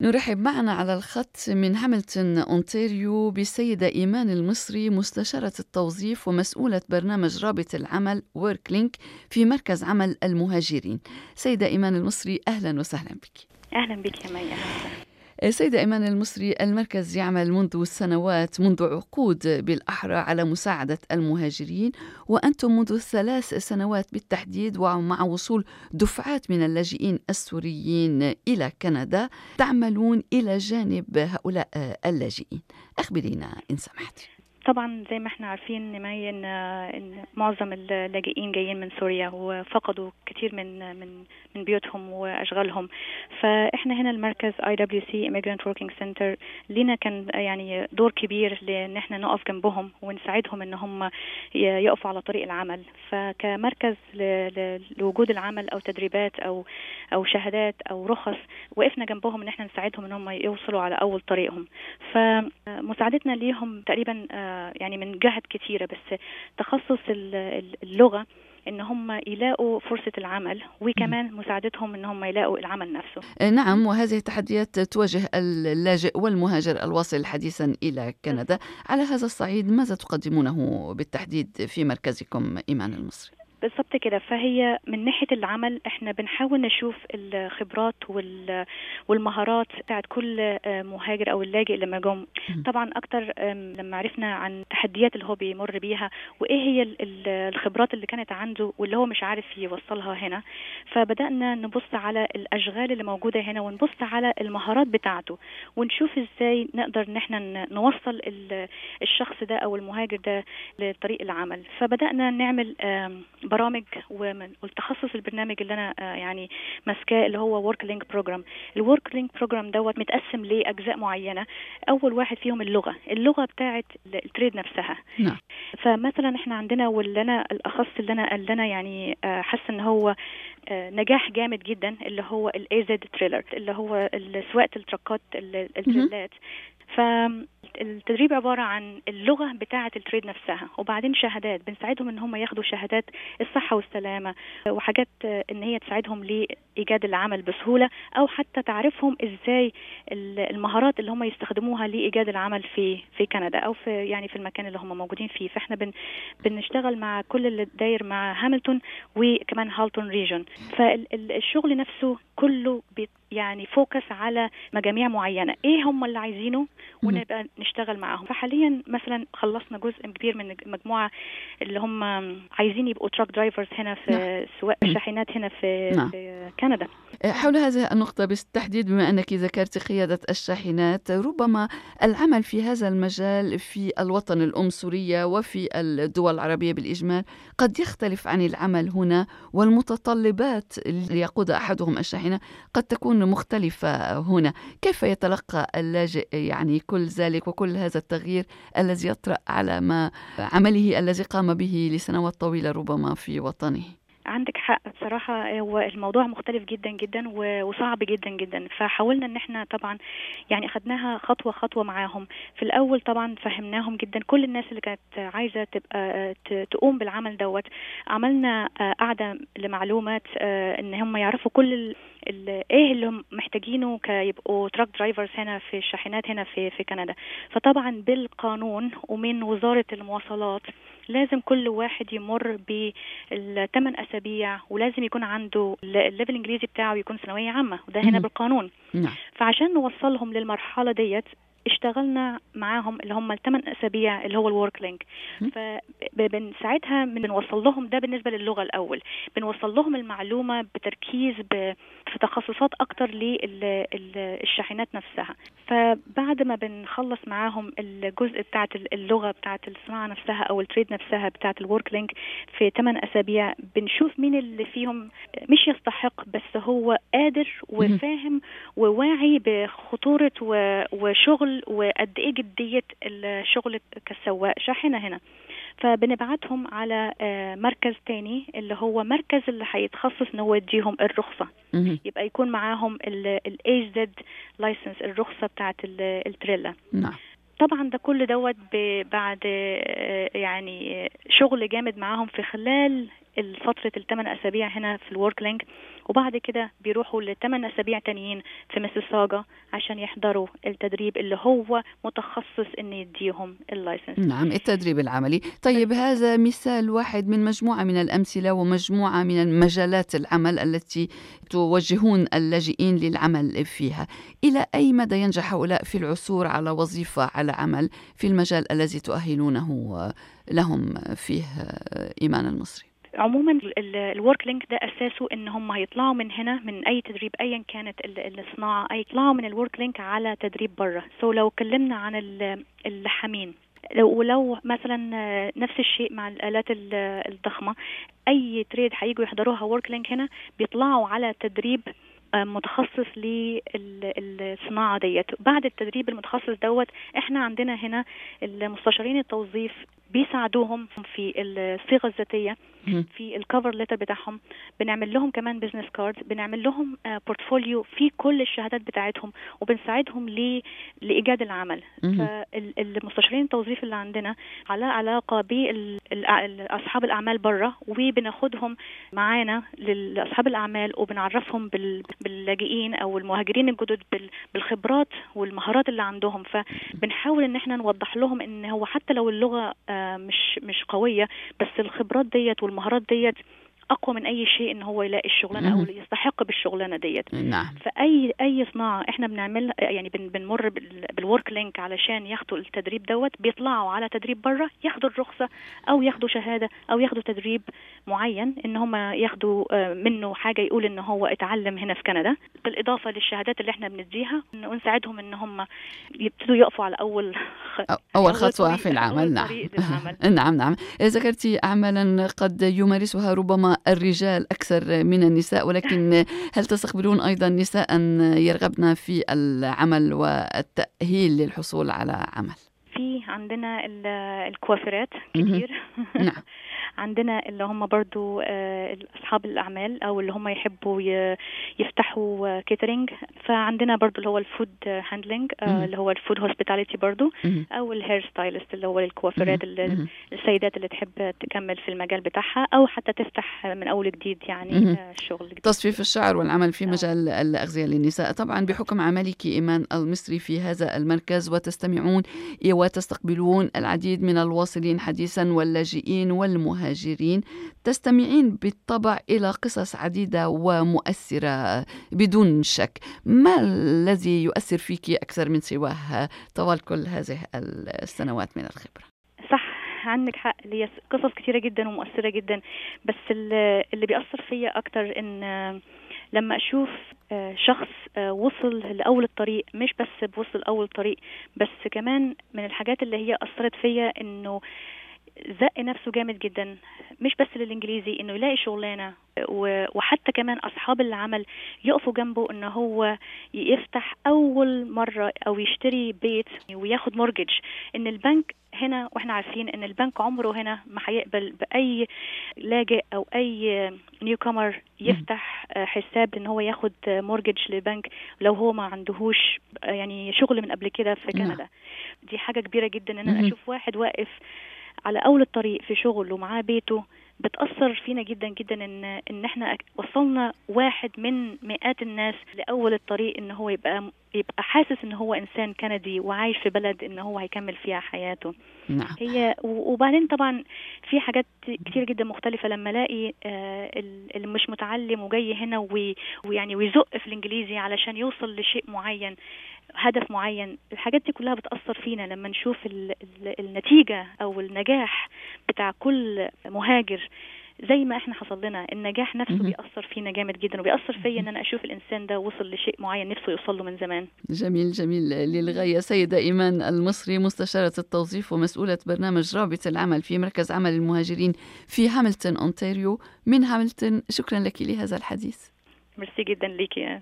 نرحب معنا على الخط من هاملتون أونتاريو بالسيدة إيمان المصري مستشارة التوظيف ومسؤولة برنامج رابط العمل Work Link في مركز عمل المهاجرين. سيدة إيمان المصري أهلا وسهلا بك. أهلا بك يا مي أهلا سيدة إيمان المصري المركز يعمل منذ سنوات منذ عقود بالأحرى على مساعدة المهاجرين وأنتم منذ ثلاث سنوات بالتحديد ومع وصول دفعات من اللاجئين السوريين إلى كندا تعملون إلى جانب هؤلاء اللاجئين. أخبرينا إن سمحت طبعا زي ما إحنا عارفين إن إن معظم اللاجئين جايين من سوريا وفقدوا كتير من من من بيوتهم وأشغالهم. فإحنا هنا المركز IWC Immigrant Working Center لينا كان يعني دور كبير لإن إحنا نقف جنبهم ونساعدهم إن هم يقفوا على طريق العمل. فكمركز لوجود العمل أو تدريبات أو أو شهادات أو رخص وقفنا جنبهم إن إحنا نساعدهم إن هم يوصلوا على أول طريقهم. فمساعدتنا ليهم تقريبا يعني من جهات كتيرة بس تخصص اللغة إن هم يلاقوا فرصة العمل وكمان مساعدتهم إن هم يلاقوا العمل نفسه. نعم وهذه التحديات تواجه اللاجئ والمهاجر الواصل حديثا إلى كندا، على هذا الصعيد ماذا تقدمونه بالتحديد في مركزكم إيمان المصري؟ بالظبط كده. فهي من ناحية العمل إحنا بنحاول نشوف الخبرات والمهارات بتاعت كل مهاجر أو اللاجئ لما جم طبعا أكتر لما عرفنا عن التحديات اللي هو بيمر بيها وإيه هي الخبرات اللي كانت عنده واللي هو مش عارف يوصلها هنا فبدأنا نبص على الأشغال اللي موجودة هنا ونبص على المهارات بتاعته ونشوف إزاي نقدر إن إحنا نوصل الشخص ده أو المهاجر ده لطريق العمل. فبدأنا نعمل برامج والتخصص البرنامج اللي أنا يعني ماسكاه اللي هو Work Link program ال Work Link program دوت متقسم لأجزاء معينة. أول واحد فيهم اللغة. اللغة بتاعه ال trade نفسها. نعم. فمثلا إحنا عندنا واللي أنا الأخص اللي أنا اللي أنا يعني حاسة إن هو نجاح جامد جدا اللي هو ال AZ trailer اللي هو سواقة التركات التريلات. فالتدريب عبارة عن اللغة بتاعة ال trade نفسها وبعدين شهادات بنساعدهم إن هم ياخدوا شهادات الصحة والسلامة وحاجات إن هي تساعدهم لإيجاد العمل بسهولة أو حتى تعرفهم إزاي المهارات اللي هم يستخدموها لإيجاد العمل في في كندا أو في يعني في المكان اللي هم موجودين فيه. فإحنا بن بنشتغل مع كل اللي داير مع هاملتون وكمان هالتون region فالشغل نفسه كله يعني focus على مجاميع معينة. إيه هم اللي عايزينه؟ ونبقى نشتغل معاهم. فحاليا مثلا خلصنا جزء كبير من مجموعة اللي هم عايزين يبقوا truck drivers هنا في نعم. سواق الشاحنات هنا في, نعم. في كندا. حول هذه النقطة بالتحديد بما أنك ذكرت قيادة الشاحنات ربما العمل في هذا المجال في الوطن الأم سوريا وفي الدول العربية بالإجمال قد يختلف عن العمل هنا والمتطلبات اللي يقود أحدهم الشاحنة قد تكون مختلفة هنا. كيف يتلقى اللاجئ يعني كل ذلك وكل هذا التغيير الذي يطرأ على ما عمله الذي قام به لسنوات طويلة ربما في وطنه؟ عندك حق بصراحة هو الموضوع مختلف جدا جدا وصعب جدا جدا. فحاولنا إن إحنا طبعا يعني أخدناها خطوة خطوة معاهم. في الأول طبعا فهمناهم جدا. كل الناس اللي كانت عايزة تبقى تقوم بالعمل دوت عملنا قاعدة لمعلومات إن هم يعرفوا كل إيه اللي هم محتاجينه كيبقوا truck drivers هنا في الشاحنات هنا في في كندا. فطبعا بالقانون ومن وزارة المواصلات لازم كل واحد يمر بالثمان أسابيع ولازم يكون عنده ال level الإنجليزي بتاعه يكون ثانوية عامة وده هنا بالقانون نعم. فعشان نوصلهم للمرحلة ديت اشتغلنا معاهم اللي هم الثمان أسابيع اللي هو ال Work Link فساعتها بنوصل لهم ده بالنسبة للغة الأول. بنوصل لهم المعلومة بتركيز. في تخصصات أكتر للشاحنات نفسها. فبعد ما بنخلص معاهم الجزء بتاعت اللغة بتاعت الصناعة نفسها أو ال trade نفسها بتاعت ال Work Link في 8 أسابيع بنشوف مين اللي فيهم مش يستحق بس هو قادر وفاهم وواعي بخطورة وشغل وقد إيه جدية الشغل كسواق شاحنة هنا. فبنبعتهم على مركز تاني اللي هو مركز اللي هيتخصص إن هو يديهم الرخصة. يبقى يكون معاهم ال AZ license الرخصة بتاعه التريلا. نعم. طبعا ده كل دوت بعد يعني شغل جامد معاهم في خلال فتره الثمان أسابيع هنا في ال Work Link وبعد كده بيروحوا لثمان أسابيع تانيين في مسيساجا عشان يحضروا التدريب اللي هو متخصص ان يديهم اللايسنس. نعم التدريب العملي. طيب هذا مثال واحد من مجموعة من الأمثلة ومجموعة من مجالات العمل التي توجهون اللاجئين للعمل فيها. إلى أي مدى ينجح هؤلاء في العثور على وظيفة على عمل في المجال الذي تؤهلونه لهم فيه ايمان المصري عموما ال Work Link ده أساسه إن هم هيطلعوا من هنا من أي تدريب ايا كانت الصناعة اي يطلعوا من ال Work Link على تدريب بره so لو اتكلمنا عن اللحامين لو ولو مثلا نفس الشيء مع الآلات الضخمة أي trade هيجوا يحضروها Work Link هنا بيطلعوا على تدريب متخصص للصناعه ديت. بعد التدريب المتخصص دوت إحنا عندنا هنا المستشارين التوظيف بيساعدوهم في السيرة الذاتية. في ال cover letter بتاعهم بنعمل لهم كمان business card بنعمل لهم portfolio في كل الشهادات بتاعتهم وبنساعدهم ل... لإيجاد العمل. فالمستشارين التوظيف اللي عندنا على علاقة باصحاب الأعمال بره وبناخدهم معانا لاصحاب الأعمال وبنعرفهم بال... باللاجئين أو المهاجرين الجدد بال... بالخبرات والمهارات اللي عندهم. فبنحاول إن إحنا نوضح لهم إن هو حتى لو اللغة مش مش قوية بس الخبرات ديت والمهارات ديت أقوى من أي شيء ان هو يلاقي الشغلانة أو يستحق بالشغلانة ديت. نعم. فأي أي صناعة إحنا بنعمل يعني بن بنمر بال Work Link علشان ياخدوا التدريب دوت بيطلعوا على تدريب بره ياخدوا الرخصة أو ياخدوا شهادة أو ياخدوا تدريب معين إن هم ياخدوا منه حاجة يقول ان هو اتعلم هنا في كندا. بالإضافة للشهادات اللي إحنا بنديها ونساعدهم إن هم يبتدوا يقفوا على أول أول خطوة في العمل. نعم. نعم نعم. ذكرتي اعمالا قد يمارسها ربما الرجال أكثر من النساء ولكن هل تستقبلون أيضا نساء يرغبن في العمل والتأهيل للحصول على عمل؟ في عندنا الكوافرات كتير. نعم. عندنا اللي هم برضو أصحاب الأعمال أو اللي هم يحبوا يفتحوا catering فعندنا برضو اللي هو ال food handling اللي هو ال food hospitality برضو أو ال hair stylist اللي هو الكوافرات السيدات اللي تحب تكمل في المجال بتاعها أو حتى تفتح من أول جديد يعني شغل جديد. تصفيف الشعر والعمل في مجال الأغذية للنساء. طبعا بحكم عملك إيمان المصري في هذا المركز وتستمعون وتستقبلون العديد من الواصلين حديثا واللاجئين والمهاجرين. المهاجرين تستمعين بالطبع إلى قصص عديدة ومؤثرة بدون شك. ما الذي يؤثر فيك أكثر من سواه طوال كل هذه السنوات من الخبرة؟ صح عندك حق. هي قصص كثيرة جدا ومؤثرة جدا. بس اللي بيأثر فيا أكتر إن لما أشوف شخص وصل لأول الطريق مش بس بوصل أول طريق بس كمان من الحاجات اللي هي أثرت فيا إنه زق نفسه جامد جدا مش بس للإنجليزي إنه يلاقي شغلانة وحتى كمان أصحاب العمل يقفوا جنبه إن هو يفتح أول مرة أو يشتري بيت وياخد mortgage إن البنك هنا وإحنا عارفين إن البنك عمره هنا ما هيقبل بأي لاجئ أو أي newcomer يفتح حساب إن هو ياخد mortgage لبنك لو هو ما عندهوش يعني شغل من قبل كده في كندا. دي حاجة كبيرة جدا إن أنا أشوف واحد واقف على أول الطريق في شغل ومعاه بيته بتأثر فينا جدا جدا إن إن إحنا وصلنا واحد من مئات الناس لأول الطريق إن هو يبقى يبقى حاسس إن هو إنسان كندي وعايش في بلد إن هو هيكمل فيها حياته نعم. هي وبعدين طبعا في حاجات كتير جدا مختلفة لما ألاقي اللي مش متعلم وجاي هنا ويعني ويزق في الإنجليزي علشان يوصل لشيء معين هدف معين الحاجات دي كلها بتأثر فينا لما نشوف ال ال النتيجة أو النجاح بتاع كل مهاجر. زي ما إحنا حصل لنا النجاح نفسه بيأثر فينا جامد جدا وبيأثر فيا إن أنا أشوف الإنسان ده وصل لشيء معين نفسه يوصل له من زمان. جميل جميل. للغاية سيدة إيمان المصري مستشارة التوظيف ومسؤولة برنامج رابط العمل في مركز عمل المهاجرين في هاملتون أونتاريو. من هاملتون شكرا لك لهذا الحديث. ميرسي جدا ليكي